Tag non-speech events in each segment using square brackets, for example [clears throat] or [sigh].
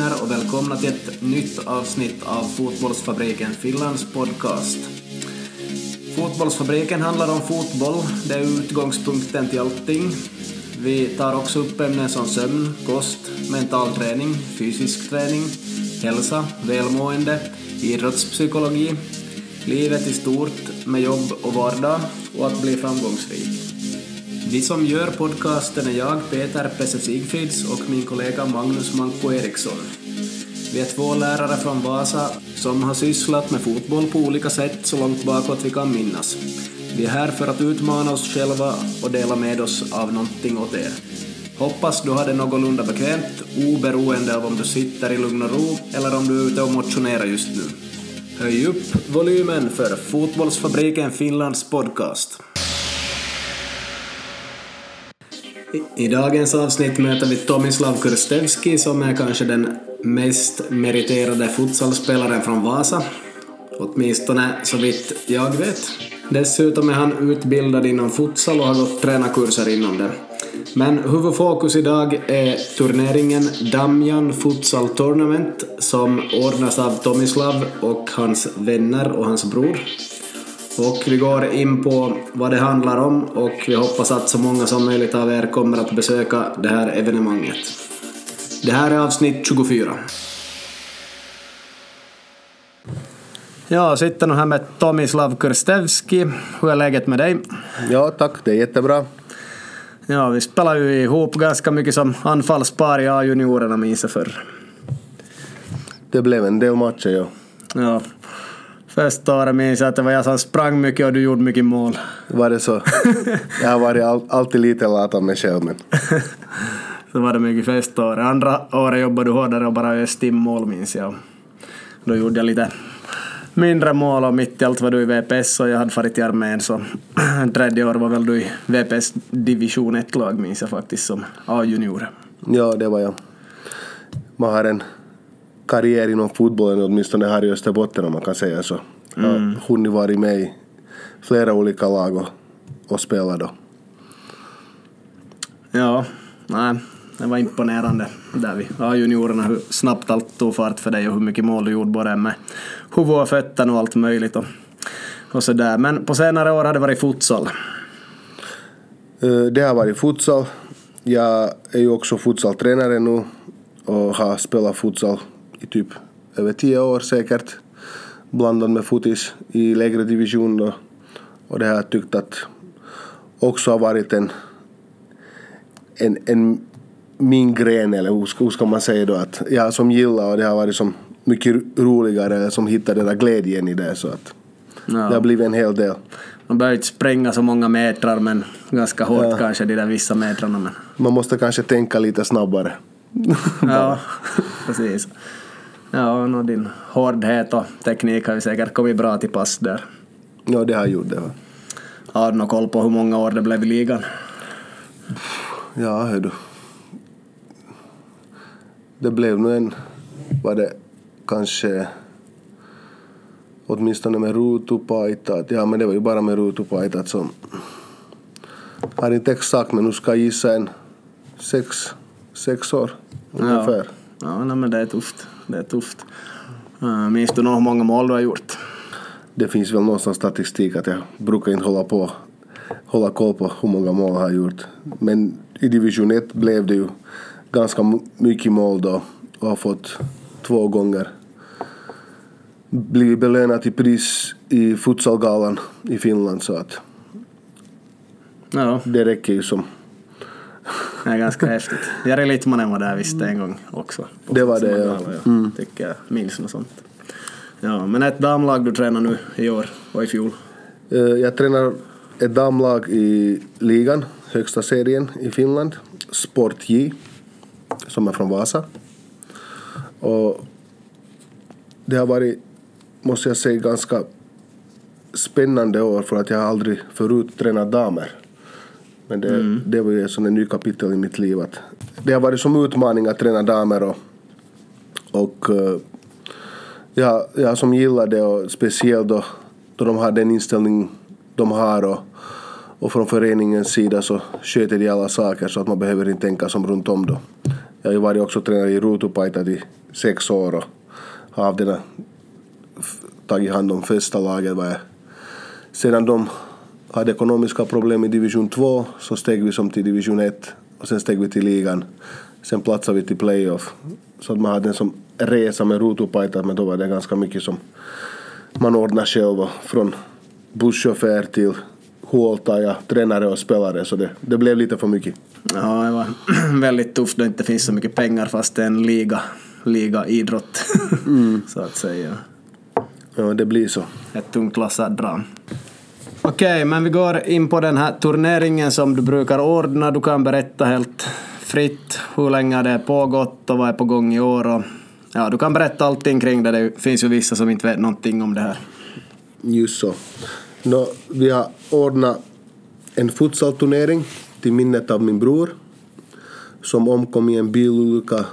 Hej och välkomna till ett nytt avsnitt av Fotbollsfabriken Finlands podcast. Fotbollsfabriken handlar om fotboll, det är utgångspunkten till allting. Vi tar också upp ämnen som sömn, kost, mental träning, fysisk träning, hälsa, välmående, idrottspsykologi, livet i stort med jobb och vardag och att bli framgångsrik. Vi som gör podcasten är jag, Peter Pesse Sigfrids och min kollega Magnus Manko Eriksson. Vi är två lärare från Vasa som har sysslat med fotboll på olika sätt så långt bakåt vi kan minnas. Vi är här för att utmana oss själva och dela med oss av någonting åt er. Hoppas du har det någorlunda bekvämt, oberoende av om du sitter i lugn och ro eller om du är ute och motionerar just nu. Höj upp volymen för Fotbollsfabriken Finlands podcast. I, dagens avsnitt möter vi Tomislav Kurstevski som är kanske den mest meriterade futsalspelaren från Vasa. Åtminstone så vitt jag vet. Dessutom är han utbildad inom futsal och har gått tränarkurser inom det. Men huvudfokus idag är turneringen Damjan Futsal Tournament som ordnas av Tomislav och hans vänner och hans bror. Och vi går in på vad det handlar om och vi hoppas att så många som möjligt av er kommer att besöka det här evenemanget. Det här är avsnitt 24. Ja, sitter nu här med Tomislav Kurstevski. Hur är läget med dig? Ja, tack. Det är jättebra. Ja, vi spelar ju ihop ganska mycket som anfallspar i A-juniorerna minns jag förr. Det blev en del matcher, ja. Ja. Första året minns jag att det var jag som sprang mycket och du gjorde mycket mål. Var det så? [laughs] jag har varit all, alltid lite lat av mig själv, men... så var det mycket första året. Andra året jobbade du hårdare och bara öste in mål minns jag. Då gjorde jag lite mindre mål och mitt i allt var du i VPS och jag hade farit i armén så [clears throat] tredje år var väl du i VPS division 1-lag minns jag faktiskt som A-junior. Ja, det var jag. Man har en karriär inom fotbollen åtminstone här i Österbotten om man kan säga så. Jag har mm. hunnit vara med i flera olika lag och, och spela då. Ja, nej, det var imponerande där vi ja, juniorerna hur snabbt allt tog fart för dig och hur mycket mål du gjorde både med huvud och fötterna och allt möjligt och, och sådär. Men på senare år har det varit futsal. Eh, det har varit futsal. Jag är ju också futsaltränare nu och har spelat futsal i typ över tio år säkert. Blandat med fotis i lägre division då. Och det har jag tyckt att också har varit en, en, en min gren, eller hur ska man säga då, att jag som gillar och det har varit som mycket roligare, som hittar den där glädjen i det så att ja. det har blivit en hel del. Man behöver inte spränga så många metrar men ganska hårt ja. kanske de där vissa metrarna. Men... Man måste kanske tänka lite snabbare. ja, [laughs] precis. Ja, och din hårdhet och teknik har ju säkert kommit bra till pass där. Ja, det har gjort det. Har du någon koll på hur många år det blev i ligan? Ja, hör du. Det blev nog en, var det kanske åtminstone med Rutupaitat, ja men det var ju bara med Rutupaitat som har inte exakt men nu ska jag gissa en sex, sex år ungefär. Ja, ja nej, men det är tufft. Det är tufft. Uh, minns du nog hur många mål du har gjort? Det finns väl någonstans statistik att jag brukar inte hålla på hålla koll på hur många mål jag har gjort. Men i division 1 blev det ju ganska mycket mål då och har fått två gånger blivit belönad till pris i futsalgalan i Finland så att ja. det räcker ju som det är ganska häftigt. Jari Littmanen var där en gång också. Det var det ja. Mm. Tycker jag minns något sånt. Ja, men ett damlag du tränar nu i år och i fjol? Eh, jag tränar ett damlag i ligan, högsta serien i Finland, Sport J, som är från Vasa. Och det har varit, måste jag säga, ganska spännande år för att jag aldrig förut tränat damer. Men det, mm. det var ju ett sånt ny kapitel i mitt liv. Att det har varit som utmaning att träna damer och, och uh, jag, jag som gillar det och speciellt då, då de har den inställning de har och, och från föreningens sida så sköter de alla saker så att man behöver inte tänka som runt om då. Jag har ju varit också tränare i Rutupaitat i sex år och har av denna tagit hand om första laget. Var jag. Sedan de hade ekonomiska problem i division 2 så steg vi som till division 1 och sen steg vi till ligan. Sen platsade vi till playoff. Så att man hade en som resa med Rutupaitat men då var det ganska mycket som man ordnade själv från busschaufför till huoltaja, tränare och spelare så det, det blev lite för mycket. Ja, det var [clears throat] väldigt tufft då det inte finns så mycket pengar fast det är en liga, liga idrott [laughs] mm. så att säga. Ja, det blir så. Ett tungt lass Okej, okay, men vi går in på den här turneringen som du brukar ordna. Du kan berätta helt fritt hur länge det har pågått och vad är på gång i år. Och, ja, du kan berätta allting kring det. Det finns ju vissa som inte vet någonting om det här. Just så. No, vi har ordnat en futsalturnering till minnet av min bror som omkom i en bilolycka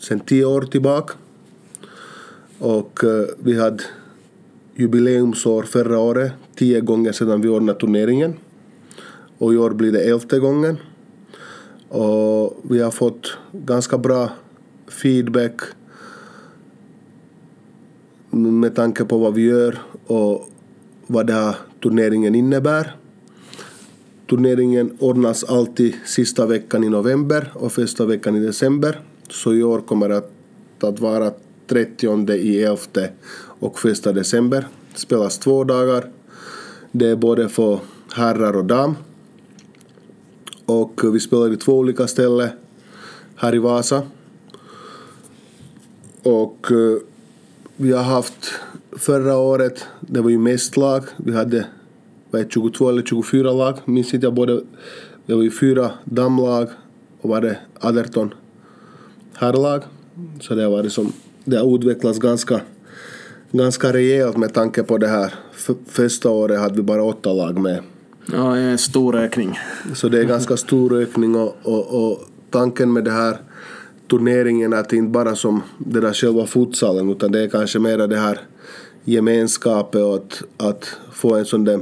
sen tio år tillbaka. Och uh, vi hade jubileumsår förra året, tio gånger sedan vi ordnade turneringen. Och i år blir det elfte gången. Och vi har fått ganska bra feedback med tanke på vad vi gör och vad den här turneringen innebär. Turneringen ordnas alltid sista veckan i november och första veckan i december. Så i år kommer det att vara 30 i 11 och 1 december. Det spelas två dagar. Det är både för herrar och dam. Och vi spelar i två olika ställen här i Vasa. Och eh, vi har haft förra året, det var ju mest lag. Vi hade var 22 eller 24 lag, minns inte jag. Både, det var ju fyra damlag och var det 18 herrlag. Så det har varit som, det har utvecklats ganska, ganska rejält med tanke på det här. Första året hade vi bara åtta lag med. Ja, det är en stor ökning. Så det är ganska stor ökning och, och, och tanken med det här turneringen är att inte bara som det där själva futsalen utan det är kanske mera det här gemenskapet och att, att få en sån där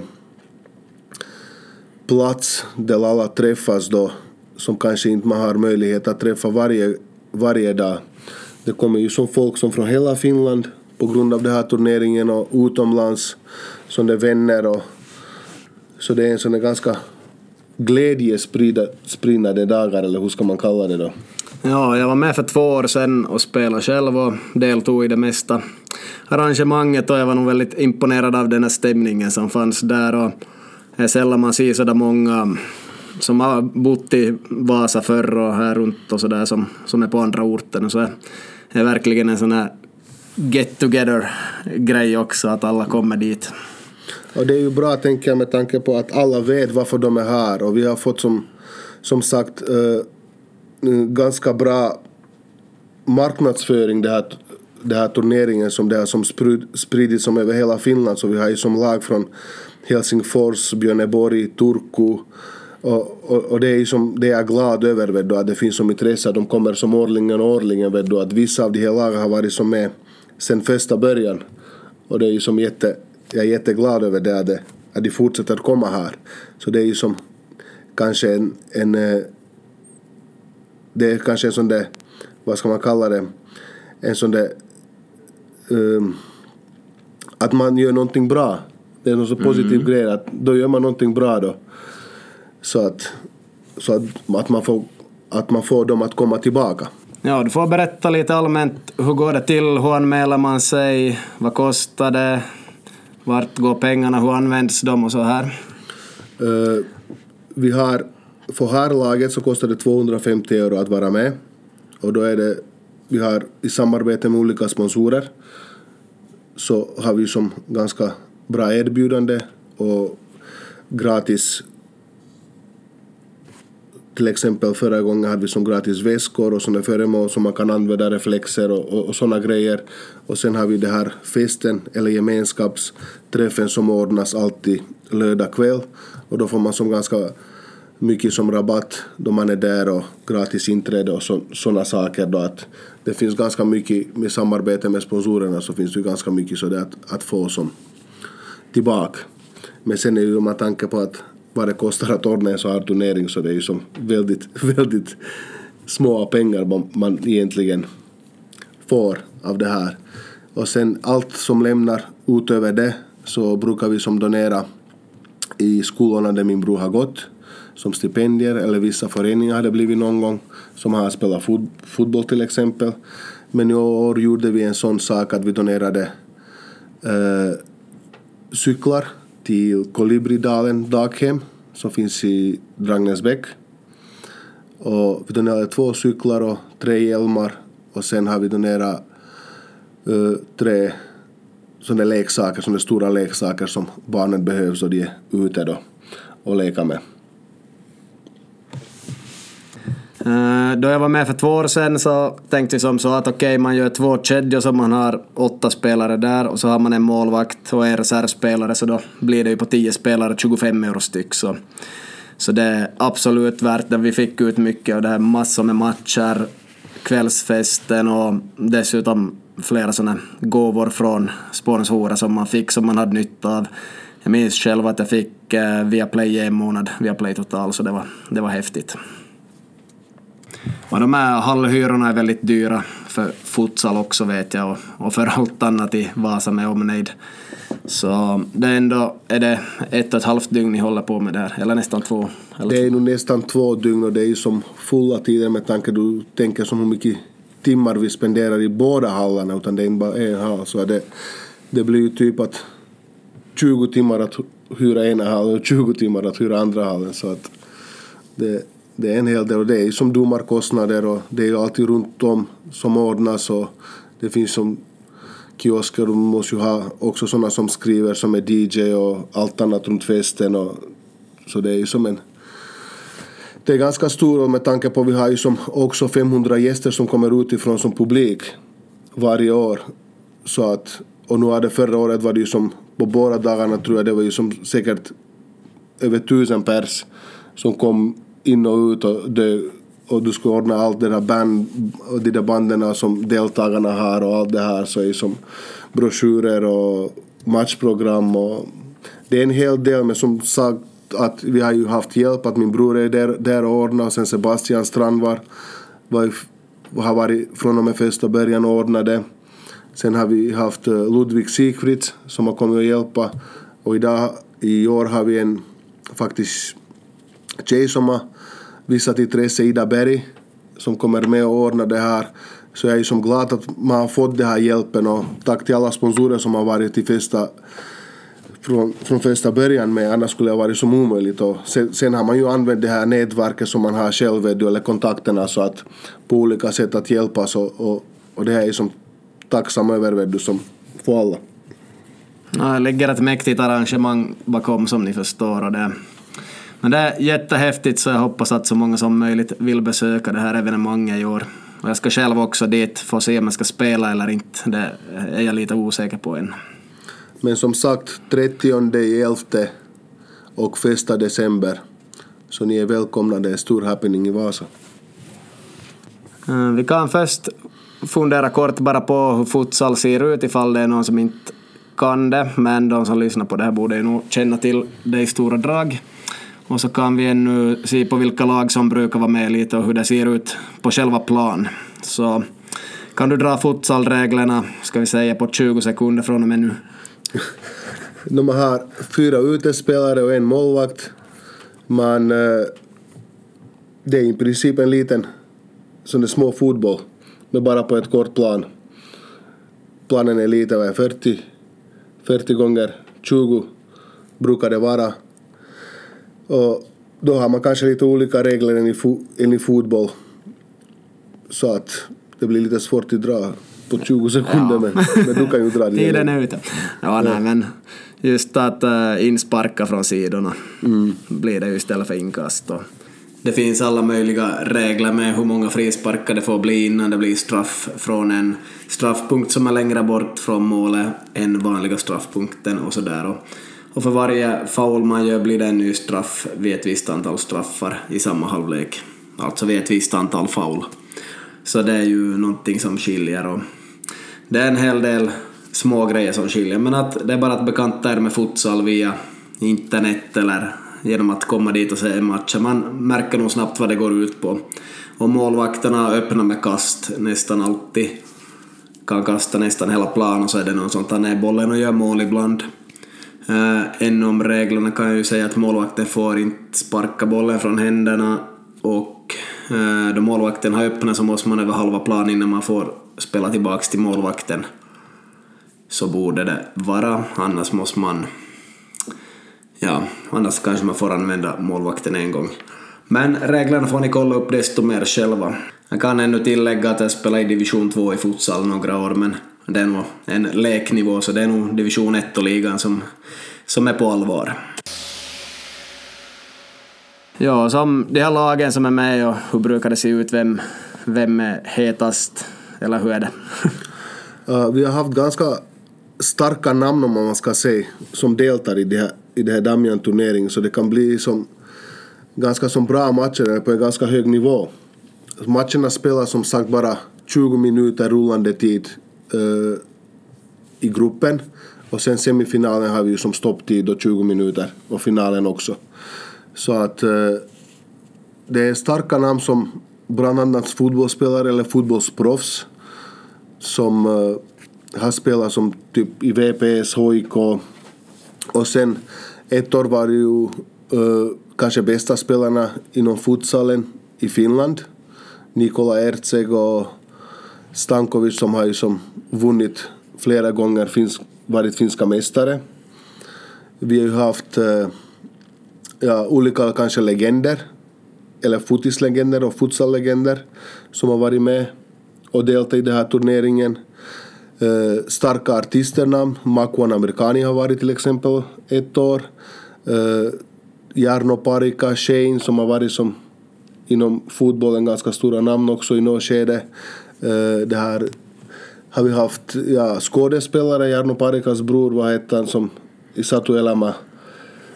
plats där alla träffas då som kanske inte man har möjlighet att träffa varje, varje dag. Det kommer ju som folk som från hela Finland på grund av den här turneringen och utomlands som det är vänner och så det är en sån där ganska glädjespridande dagar eller hur ska man kalla det då? Ja, jag var med för två år sedan och spelade själv och deltog i det mesta arrangemanget och jag var nog väldigt imponerad av den här stämningen som fanns där och det är sällan man ser sådär många som har bott i Vasa förr och här runt och sådär som, som är på andra orten. och Så det är verkligen en sån här get together grej också att alla kommer dit. Och det är ju bra tänker jag med tanke på att alla vet varför de är här. Och vi har fått som, som sagt uh, ganska bra marknadsföring det här, det här turneringen som det har som spridits som över hela Finland. Så vi har ju som lag från Helsingfors, Björneborg, Turku. Och, och, och, det är som, det är jag glad över vet du, att det finns som intresse, de kommer som årligen och årligen vet du, att vissa av de här lagen har varit som med sen första början och det är ju som jätte, jag är jätteglad över det, att, det, att de fortsätter att komma här. Så det är ju som kanske en, en eh, det är kanske en sån där, vad ska man kalla det, en sån där um, att man gör någonting bra. Det är en så positiv mm. grej att då gör man någonting bra då. Så att, så att, att, man får, att man får dem att komma tillbaka. Ja, du får berätta lite allmänt. Hur går det till? Hur anmäler man sig? Vad kostar det? Vart går pengarna? Hur används de och så här? Uh, vi har för här laget så kostar det 250 euro att vara med. Och då är det, vi har i samarbete med olika sponsorer så har vi som ganska bra erbjudande och gratis till exempel förra gången hade vi som gratis väskor och sådana föremål som man kan använda, reflexer och, och, och sådana grejer. Och sen har vi det här festen eller gemenskapsträffen som ordnas alltid lördag kväll. Och då får man som ganska mycket som rabatt då man är där och gratis inträde och sådana saker. Då att det finns ganska mycket med samarbete med sponsorerna så finns det ganska mycket så att, att få som tillbaka. Men sen är det ju med tanke på att vad det kostar att ordna en sån här turnering så det är ju som väldigt, [laughs] väldigt små pengar man, man egentligen får av det här. Och sen allt som lämnar utöver det så brukar vi som donera i skolorna där min bror har gått som stipendier eller vissa föreningar har det blivit någon gång som har spelat fot fotboll till exempel. Men i år gjorde vi en sån sak att vi donerade eh, cyklar till Kolibridalen daghem som finns i Dragnäsbäck. Och vi donerade två cyklar och tre hjälmar och sen har vi donerat uh, tre sådana leksaker, sådana stora leksaker som barnen behöver så de är ute då och leka med. Uh, Eh, då jag var med för två år sedan så tänkte vi som så att okej, okay, man gör två kedjor så man har åtta spelare där och så har man en målvakt och en reservspelare så då blir det ju på tio spelare 25 euro styck. Så, så det är absolut värt det. Vi fick ut mycket och det är massor med matcher, kvällsfesten och dessutom flera sådana gåvor från sponsorer som man fick som man hade nytta av. Jag minns själv att jag fick eh, via Play en månad, via Play Total, så det var, det var häftigt. Och de här hallhyrorna är väldigt dyra för futsal också vet jag och, för allt annat i Vasa med omnejd. Så det är ändå är det ett och ett halvt dygn ni håller på med där, eller nästan två? Eller det är nog nästan två dygn och det är ju som fulla tider med tanke du tänker som hur mycket timmar vi spenderar i båda hallarna utan det är bara en hall så det, det blir ju typ att 20 timmar att hyra ena hallen och 20 timmar att hyra andra hallen så att det, det är en hel del och det är som domarkostnader och det är ju alltid runt om som ordnas och det finns som kiosker och man måste ju ha också sådana som skriver som är DJ och allt annat runt festen och så det är ju som en det är ganska stor med tanke på att vi har ju som också 500 gäster som kommer utifrån som publik varje år. Så att, och nu hade det förra året var det ju som på båda dagarna tror jag det var ju som säkert över tusen pers som kom in och ut och, det, och du ska ordna allt det där band och de där banden som deltagarna har och allt det här så är som broschyrer och matchprogram och det är en hel del men som sagt att vi har ju haft hjälp, att min bror är där, där och ordnar och sen Sebastian Strandvall var, har varit från och med första början och ordnade. Sen har vi haft eh, Ludvig Sigfrids som har kommit och hjälpa och idag i år har vi en faktiskt tjej som har visat intresse, Ida Berg, som kommer med och ordnar det här. Så jag är som glad att man har fått den här hjälpen och tack till alla sponsorer som har varit i festa från, från första början med, annars skulle det ha varit som omöjligt. Och sen, sen, har man ju använt det här nätverket som man har själv, eller kontakterna, så att på olika sätt att hjälpas och, och, och det här är som tacksam över, du, som för alla. Jag lägger ett mäktigt arrangemang bakom som ni förstår. Och det, men det är jättehäftigt så jag hoppas att så många som möjligt vill besöka det här evenemanget i år. Och jag ska själv också dit för att se om jag ska spela eller inte. Det är jag lite osäker på än. Men som sagt, 30 i 11 och första december. Så ni är välkomna, det är stor happening i Vasa. Eh, vi kan först fundera kort bara på hur futsal ser ut ifall det är någon som inte kan det, men de som lyssnar på det här borde ju nog känna till det i stora drag. Och så kan vi ännu se på vilka lag som brukar vara med lite och hur det ser ut på själva plan. Så kan du dra futsalreglerna, ska vi säga, på 20 sekunder från och med nu? [laughs] De har fyra utespelare och en målvakt. Man, eh, det är i princip en liten sån små fotboll, men bara på ett kort plan. Planen är lite över 40, 40 gånger 20 brukar det vara. Och då har man kanske lite olika regler än i, fo än i fotboll. Så att det blir lite svårt att dra på 20 sekunder ja. men, men du kan ju dra [laughs] det. Tiden är ute. Ja, nej, men just att uh, insparka från sidorna mm. blir det ju istället för inkast. Och det finns alla möjliga regler med hur många frisparkar det får bli innan det blir straff från en straffpunkt som är längre bort från målet än vanliga straffpunkten och sådär. Och, och för varje foul man gör blir det en ny straff vid ett visst antal straffar i samma halvlek. Alltså vid ett visst antal foul. Så det är ju någonting som skiljer och det är en hel del små grejer som skiljer men att det är bara att bekanta er med futsal via internet eller genom att komma dit och se matchen. Man märker nog snabbt vad det går ut på. Och målvakterna öppnar med kast nästan alltid. Kan kasta nästan hela planen och så är det någon som tar ner bollen och gör mål ibland. Eh, äh, ännu om reglerna kan jag ju säga att målvakten får inte sparka bollen från händerna och äh, då målvakten har öppnat så måste man över halva plan innan man får spela tillbaks till målvakten. Så borde det vara, annars måste man... Ja, annars kanske man får använda målvakten en gång. Men reglerna får ni kolla upp desto mer själva. Jag kan ännu tillägga att jag spelade i division 2 i futsal några år, men det är nog en leknivå, så det är nog division 1 och ligan som, som är på allvar. Ja, som de här lagen som är med och hur brukar det se ut? Vem, vem är hetast? Eller hur är det? [laughs] uh, vi har haft ganska starka namn om man ska säga som deltar i det här, i det här Damian-turneringen så det kan bli som ganska som bra matcher på en ganska hög nivå. Matcherna spelas som sagt bara 20 minuter rullande tid uh, i gruppen och sen semifinalen har vi ju som stopptid då 20 minuter och finalen också. Så att uh, det är starka namn som bland annat fotbollsspelare eller fotbollsproffs som uh, har spelat som typ i VPS, HIK och sen ett år var det ju uh, kanske bästa spelarna inom futsalen i Finland. Nikola Erceg och Stankovic som har ju som vunnit flera gånger, finsk, varit finska mästare. Vi har ju haft eh, ja, olika kanske legender, eller fotislegender och futsallegender som har varit med och deltagit i den här turneringen. Uh, starka artisternamn, Makwan Amerikani har varit till exempel ett år. Uh, Jarno Parika, Shane som har varit som inom fotbollen ganska stora namn också i något skede. Uh, det här har vi haft ja, skådespelare, Jarno Parikas bror, vad hette han som i Satu Elämä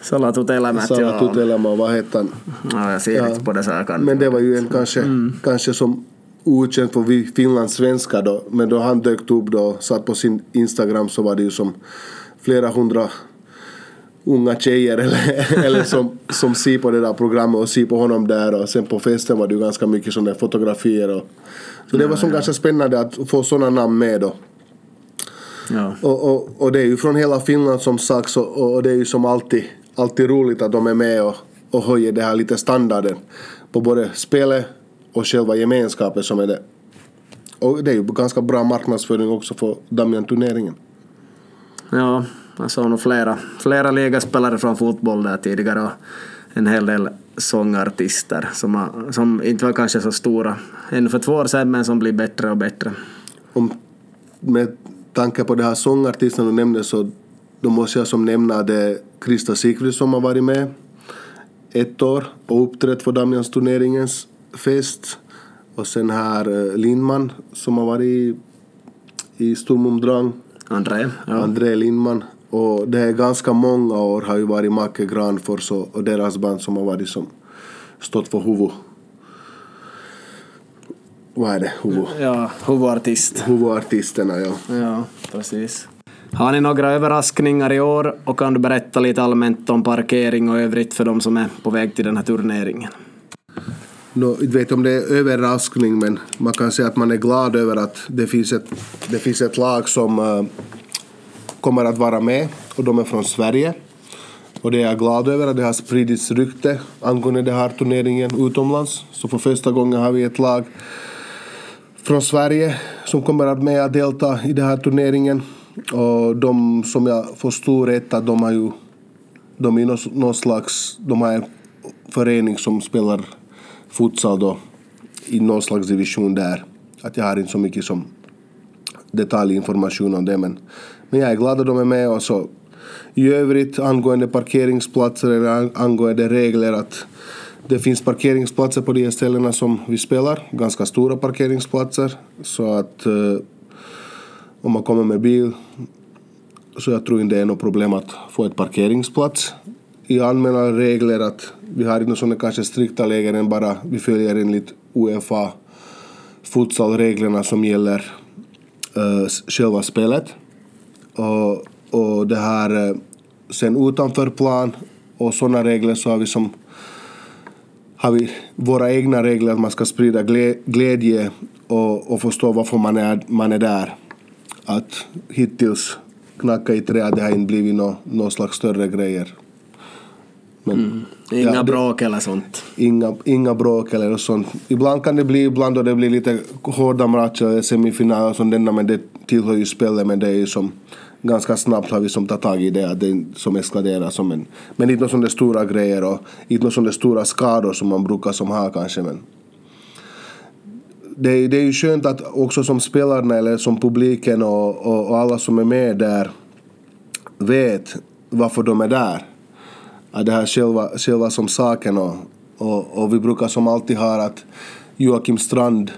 Salatut elämät, Salatut elämä, vad hette han? Ja, jag ser ja. inte på det så här kan. Men det var ju en kanske, mm. kanske som okänd för Finlands svenskar då. Men då han dök upp då, satt på sin Instagram så var det ju som flera hundra unga tjejer eller, [laughs] eller som, som ser på det där programmet och ser på honom där och sen på festen var det ju ganska mycket sådana fotografier och så det var som ja. ganska spännande att få sådana namn med då. Ja. Och, och, och det är ju från hela Finland som sagt och, och det är ju som alltid, alltid roligt att de är med och, och höjer det här lite standarden på både spelet och själva gemenskapen som är det. Och det är ju ganska bra marknadsföring också för Damian-turneringen. Ja, jag såg nog flera, flera ligaspelare från fotboll där tidigare och en hel del sångartister som, har, som inte var kanske så stora ännu för två år sedan men som blir bättre och bättre. Om, med tanke på de här sångartisterna du nämnde så då måste jag som nämna det Krista Sigfrid som har varit med ett år och uppträtt för Damians-turneringens fest. Och sen här eh, Lindman som har varit i, i Drang. André. Ja. André Lindman. Och det är ganska många år har ju varit Macke Granfors och, och deras band som har varit som stått för huvud... Vad är det? Huvud... Ja, huvudartist. Huvudartisterna, ja. Ja, precis. Har ni några överraskningar i år och kan du berätta lite allmänt om parkering och övrigt för de som är på väg till den här turneringen? No, jag vet om det är överraskning men man kan säga att man är glad över att det finns ett, det finns ett lag som uh, kommer att vara med och de är från Sverige. Och det är jag glad över att det har spridits rykte angående den här turneringen utomlands. Så för första gången har vi ett lag från Sverige som kommer att med att delta i den här turneringen. Och de som jag förstår rätt att de har ju de är någon slags, de har en förening som spelar futsal då i någon slags division där. Att jag har inte så mycket som detaljinformation om det men, men jag är glad att de är med och så i övrigt angående parkeringsplatser eller angående regler att det finns parkeringsplatser på de ställena som vi spelar, ganska stora parkeringsplatser så att eh, om man kommer med bil så jag tror inte det är något problem att få ett parkeringsplats. I allmänna regler att vi har inte sådana kanske strikta läger än bara vi följer enligt Uefa futsalreglerna som gäller uh, själva spelet. Och, och det här uh, sen utanför plan och sådana regler så har vi som har vi våra egna regler att man ska sprida glädje och, och förstå varför man är, man är där. Att hittills knacka i trä, det har inte blivit någon no slags större grejer. Men, mm. Inga ja, bråk eller sånt? Inga, inga bråk eller sånt. Ibland kan det bli, ibland då det blir lite hårda matcher, semifinaler och sånt, men det tillhör ju spelet, men det är ju som ganska snabbt har vi som tagit tag i det, att det som eskalerar som en... Men inte sådana stora grejer och inte sådana stora skador som man brukar som ha kanske, men... Det, det är ju skönt att också som spelarna eller som publiken och, och, och alla som är med där vet varför de är där. Att det här själva, själva som saken och, och, och vi brukar som alltid ha att Joakim Strand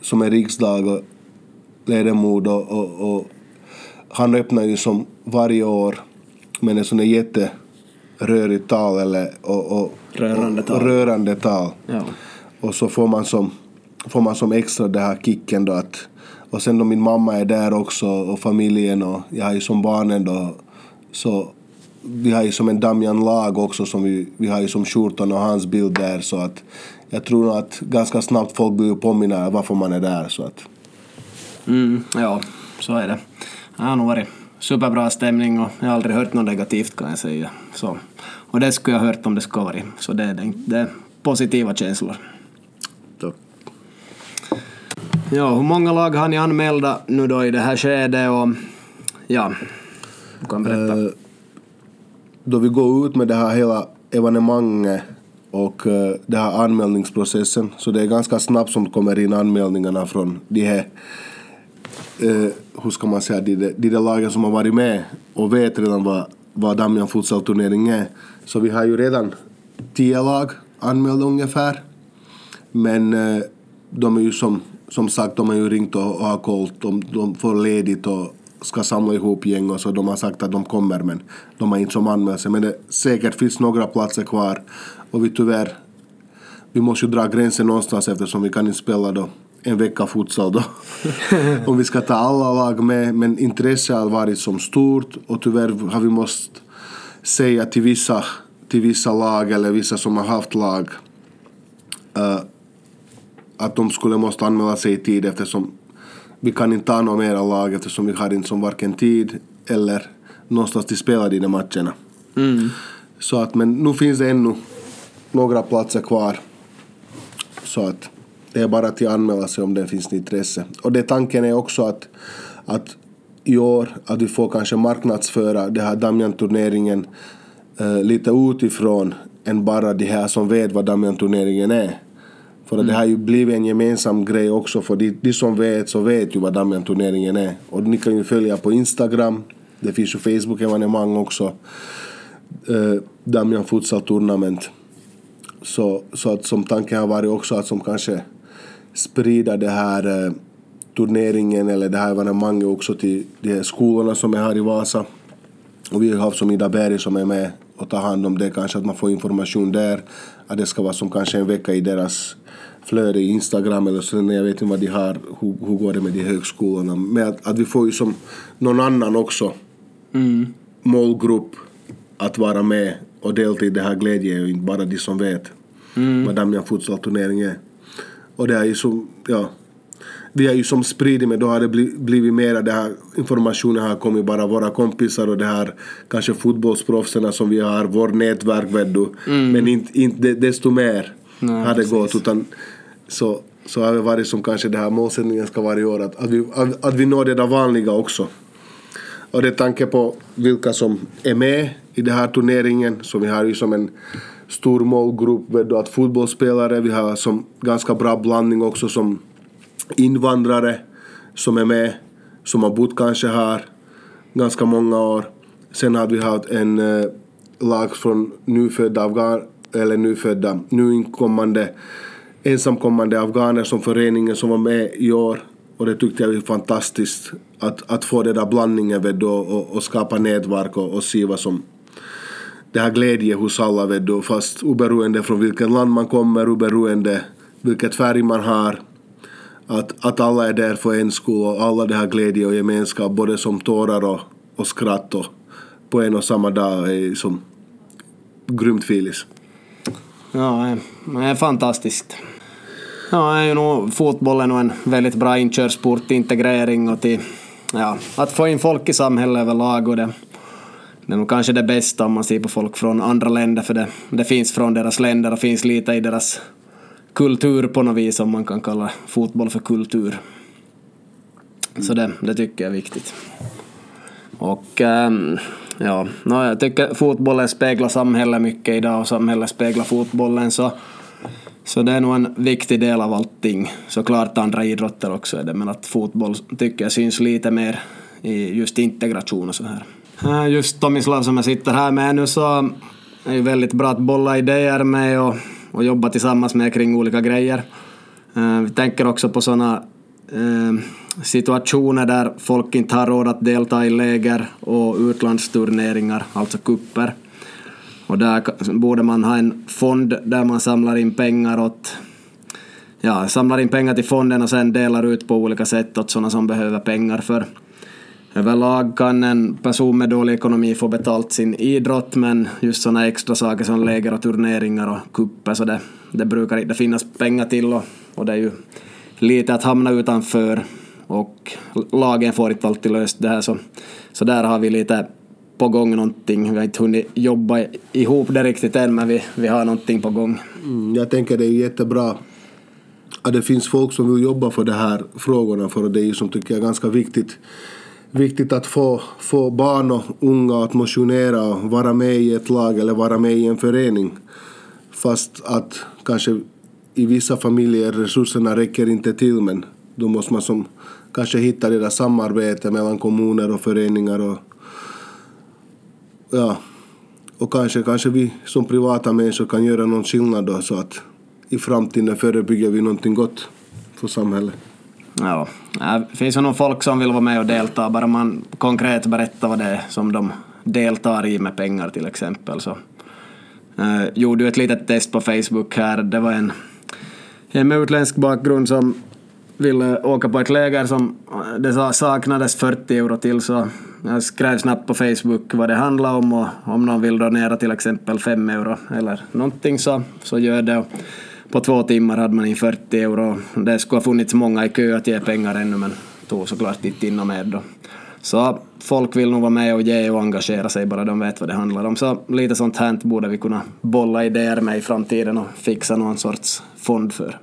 som är riksdag ledamot och, och, och han öppnar ju som varje år med en sån där jätterörigt tal eller, och, och, rörande tal. Och, rörande tal. Ja. Och så får man som, får man som extra det här kicken då att och sen då min mamma är där också och familjen och jag har ju som barnen då så vi har ju som en Damian Lag också som vi, vi har ju som skjortan och hans bild där så att jag tror att ganska snabbt folk blir påminna varför man är där så att. Mm, ja, så är det. Det har nog varit superbra stämning och jag har aldrig hört något negativt kan jag säga. Så, och det skulle jag ha hört om det skulle varit. Så det, det, det är positiva känslor. Tack. Ja, hur många lag har ni anmälda nu då i det här skedet och ja, du kan berätta. Uh, då vi går ut med det här hela evenemanget och uh, den här anmälningsprocessen så det är ganska snabbt som kommer in anmälningarna från de här uh, hur ska man säga, de, de där lagen som har varit med och vet redan vad, vad Damian futsal-turnering är. Så vi har ju redan tio lag anmälda ungefär. Men eh, de är ju som, som sagt, de har ju ringt och, och har koll. De, de får ledigt och ska samla ihop gäng och så de har sagt att de kommer men de har inte som anmält sig. Men det säkert finns några platser kvar och vi tyvärr, vi måste ju dra gränsen någonstans eftersom vi kan inte spela då en vecka futsal då. [laughs] Om vi ska ta alla lag med. Men intresset har varit som stort och tyvärr har vi måste säga till vissa, till vissa lag eller vissa som har haft lag uh, att de skulle måste anmäla sig i tid eftersom vi kan inte ta några mera lag eftersom vi har inte som varken tid eller någonstans till spela de matcherna. Mm. Så att, men nu finns det ännu några platser kvar. Så att det är bara att anmäla sig om det finns intresse. Och det tanken är också att, att i år att vi får kanske marknadsföra den här Damian-turneringen eh, lite utifrån än bara de här som vet vad Damian-turneringen är. För mm. det har ju blivit en gemensam grej också för de, de som vet så vet ju vad Damian-turneringen är. Och ni kan ju följa på Instagram, det finns ju Facebook-evenemang också. Eh, Damian Futsal Tournament. Så, så att som tanken har varit också att som kanske sprida det här eh, turneringen eller det här evenemanget också till de här skolorna som är här i Vasa. Och vi har haft som Ida Berg som är med och tar hand om det, kanske att man får information där. Att det ska vara som kanske en vecka i deras flöde i Instagram eller så, jag vet inte vad de har, hur, hur går det med de högskolorna. Men att, att vi får ju som någon annan också mm. målgrupp att vara med och delta i det här glädjen och inte bara de som vet mm. vad Damian Futsal-turnering är. Och det är ju som, ja, vi har ju som spridit men då har det blivit mera det här informationen har kommit bara våra kompisar och det här kanske fotbollsproffsen som vi har, vår nätverk vet du. Mm. Men inte, inte desto mer Nej, har det precis. gått utan så, så har det varit som kanske det här målsättningen ska vara i år att, att, vi, att, att vi når det där vanliga också. Och det är tanke på vilka som är med i den här turneringen så vi har ju som en stor målgrupp. Vet du, att fotbollsspelare, vi har som ganska bra blandning också som invandrare som är med, som har bott kanske här ganska många år. Sen har vi haft en eh, lag från nyfödda afghan eller nyfödda, nyinkommande ensamkommande afghaner som föreningen som var med i år. Och det tyckte jag var fantastiskt att, att få den där blandningen vet du, och, och skapa nätverk och, och se vad som det här glädje hos alla vet du, fast oberoende från vilket land man kommer, oberoende vilket färg man har. Att, att alla är där för en skull och alla det här glädje och gemenskap, både som tårar och, och skratt och på en och samma dag är som grymt filis. Ja, eh, det är fantastiskt. Ja, är ju nog fotbollen och en väldigt bra inkörsport till integrering och till ja, att få in folk i samhället överlag och det, det är nog kanske det bästa om man ser på folk från andra länder för det, det finns från deras länder och finns lite i deras kultur på något vis om man kan kalla fotboll för kultur. Så det, det tycker jag är viktigt. Och ähm, ja, no, jag tycker fotbollen speglar samhället mycket idag och samhället speglar fotbollen så, så det är nog en viktig del av allting. Såklart andra idrotter också är det men att fotboll tycker jag syns lite mer i just integration och så här. Eh, just Tomislav som jag sitter här med nu så är ju väldigt bra att bolla idéer med och, och jobba tillsammans med kring olika grejer. Eh, vi tänker också på sådana eh, situationer där folk inte har råd att delta i läger och utlandsturneringar, alltså kupper. Och där borde man ha en fond där man samlar in pengar åt ja, samlar in pengar till fonden och sen delar ut på olika sätt åt sådana som behöver pengar för överlag kan en person med dålig ekonomi få betalt sin idrott men just sådana extra saker som läger och turneringar och kupper så det, det brukar inte finnas pengar till och, och det är ju lite att hamna utanför och lagen får inte alltid löst det här så, så där har vi lite på gång någonting. Vi har inte hunnit jobba ihop det riktigt än men vi, vi har någonting på gång. Mm, jag tänker det är jättebra att det finns folk som vill jobba för de här frågorna för det är ju som tycker jag ganska viktigt viktigt att få, få barn och unga att motionera och vara med i ett lag eller vara med i en förening. Fast att kanske i vissa familjer resurserna räcker inte till men då måste man som kanske hitta det där samarbetet mellan kommuner och föreningar och ja, och kanske, kanske vi som privata människor kan göra någon skillnad då så att i framtiden förebygger vi någonting gott för samhället. Ja, det finns ju nog folk som vill vara med och delta, bara man konkret berättar vad det är som de deltar i med pengar till exempel. Så eh, gjorde ju ett litet test på Facebook här, det var en, en med utländsk bakgrund som ville åka på ett läger som eh, det saknades 40 euro till så jag skrev snabbt på Facebook vad det handlade om och om någon vill donera till exempel 5 euro eller någonting så, så gör det. På två timmar hade man in 40 euro. Det skulle ha funnits många i kö att ge pengar ännu men tog såklart inte in med då. Så folk vill nog vara med och ge och engagera sig bara de vet vad det handlar om. Så lite sånt här borde vi kunna bolla idéer med i framtiden och fixa någon sorts fond för.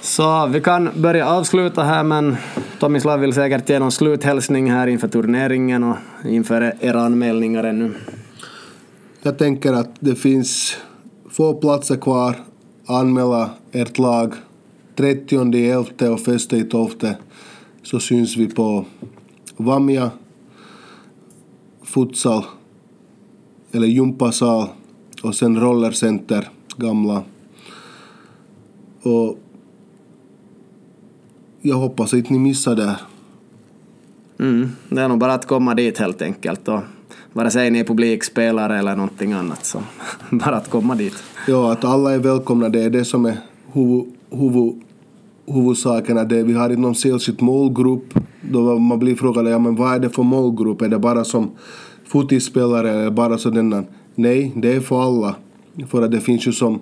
Så vi kan börja avsluta här men Tomislav vill säkert ge någon sluthälsning här inför turneringen och inför era anmälningar ännu. Jag tänker att det finns få platser kvar. Anmäla ert lag 30 11 och 1 12 så syns vi på Vamia futsal eller gympasal och sen rollercenter, gamla. Och jag hoppas att ni missar det. Mm, det är nog bara att komma dit helt enkelt. Och vare sig ni är publikspelare eller någonting annat så [laughs] bara att komma dit. Ja, att alla är välkomna. Det är det som är huvud, huvud, huvudsaken. Det, vi har inte någon särskild målgrupp. Då man blir frågad ja, men vad är det för målgrupp. Är det bara som fotispelare eller bara sådana? Nej, det är för alla. För att det finns ju som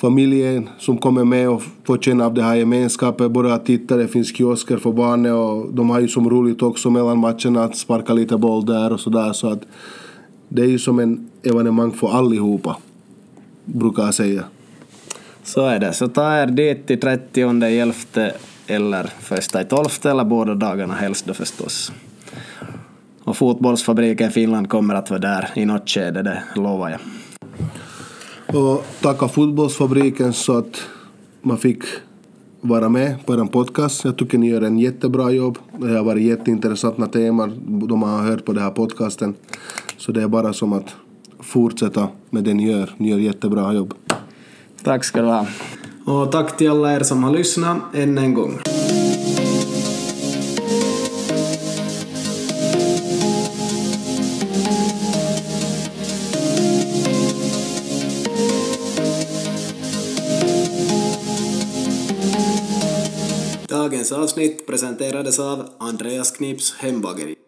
familjen som kommer med och får känna av det här gemenskapen. Både att titta, det finns kiosker för barnen och de har ju som roligt också mellan matcherna att sparka lite boll där och sådär. Så att det är ju som en evenemang för allihopa, brukar jag säga. Så är det. Så ta er dit till 30 11 eller första i 12 eller båda dagarna helst då förstås. Och fotbollsfabriken i Finland kommer att vara där i något skede, det lovar jag och tacka fotbollsfabriken så att man fick vara med på er podcast. Jag tycker ni gör en jättebra jobb. Det har varit jätteintressanta teman de har hört på den här podcasten. Så det är bara som att fortsätta med det ni gör. Ni gör jättebra jobb. Tack ska du ha. Och tack till alla er som har lyssnat än en gång. Dagens avsnitt presenterades av Andreas Knips hembageri.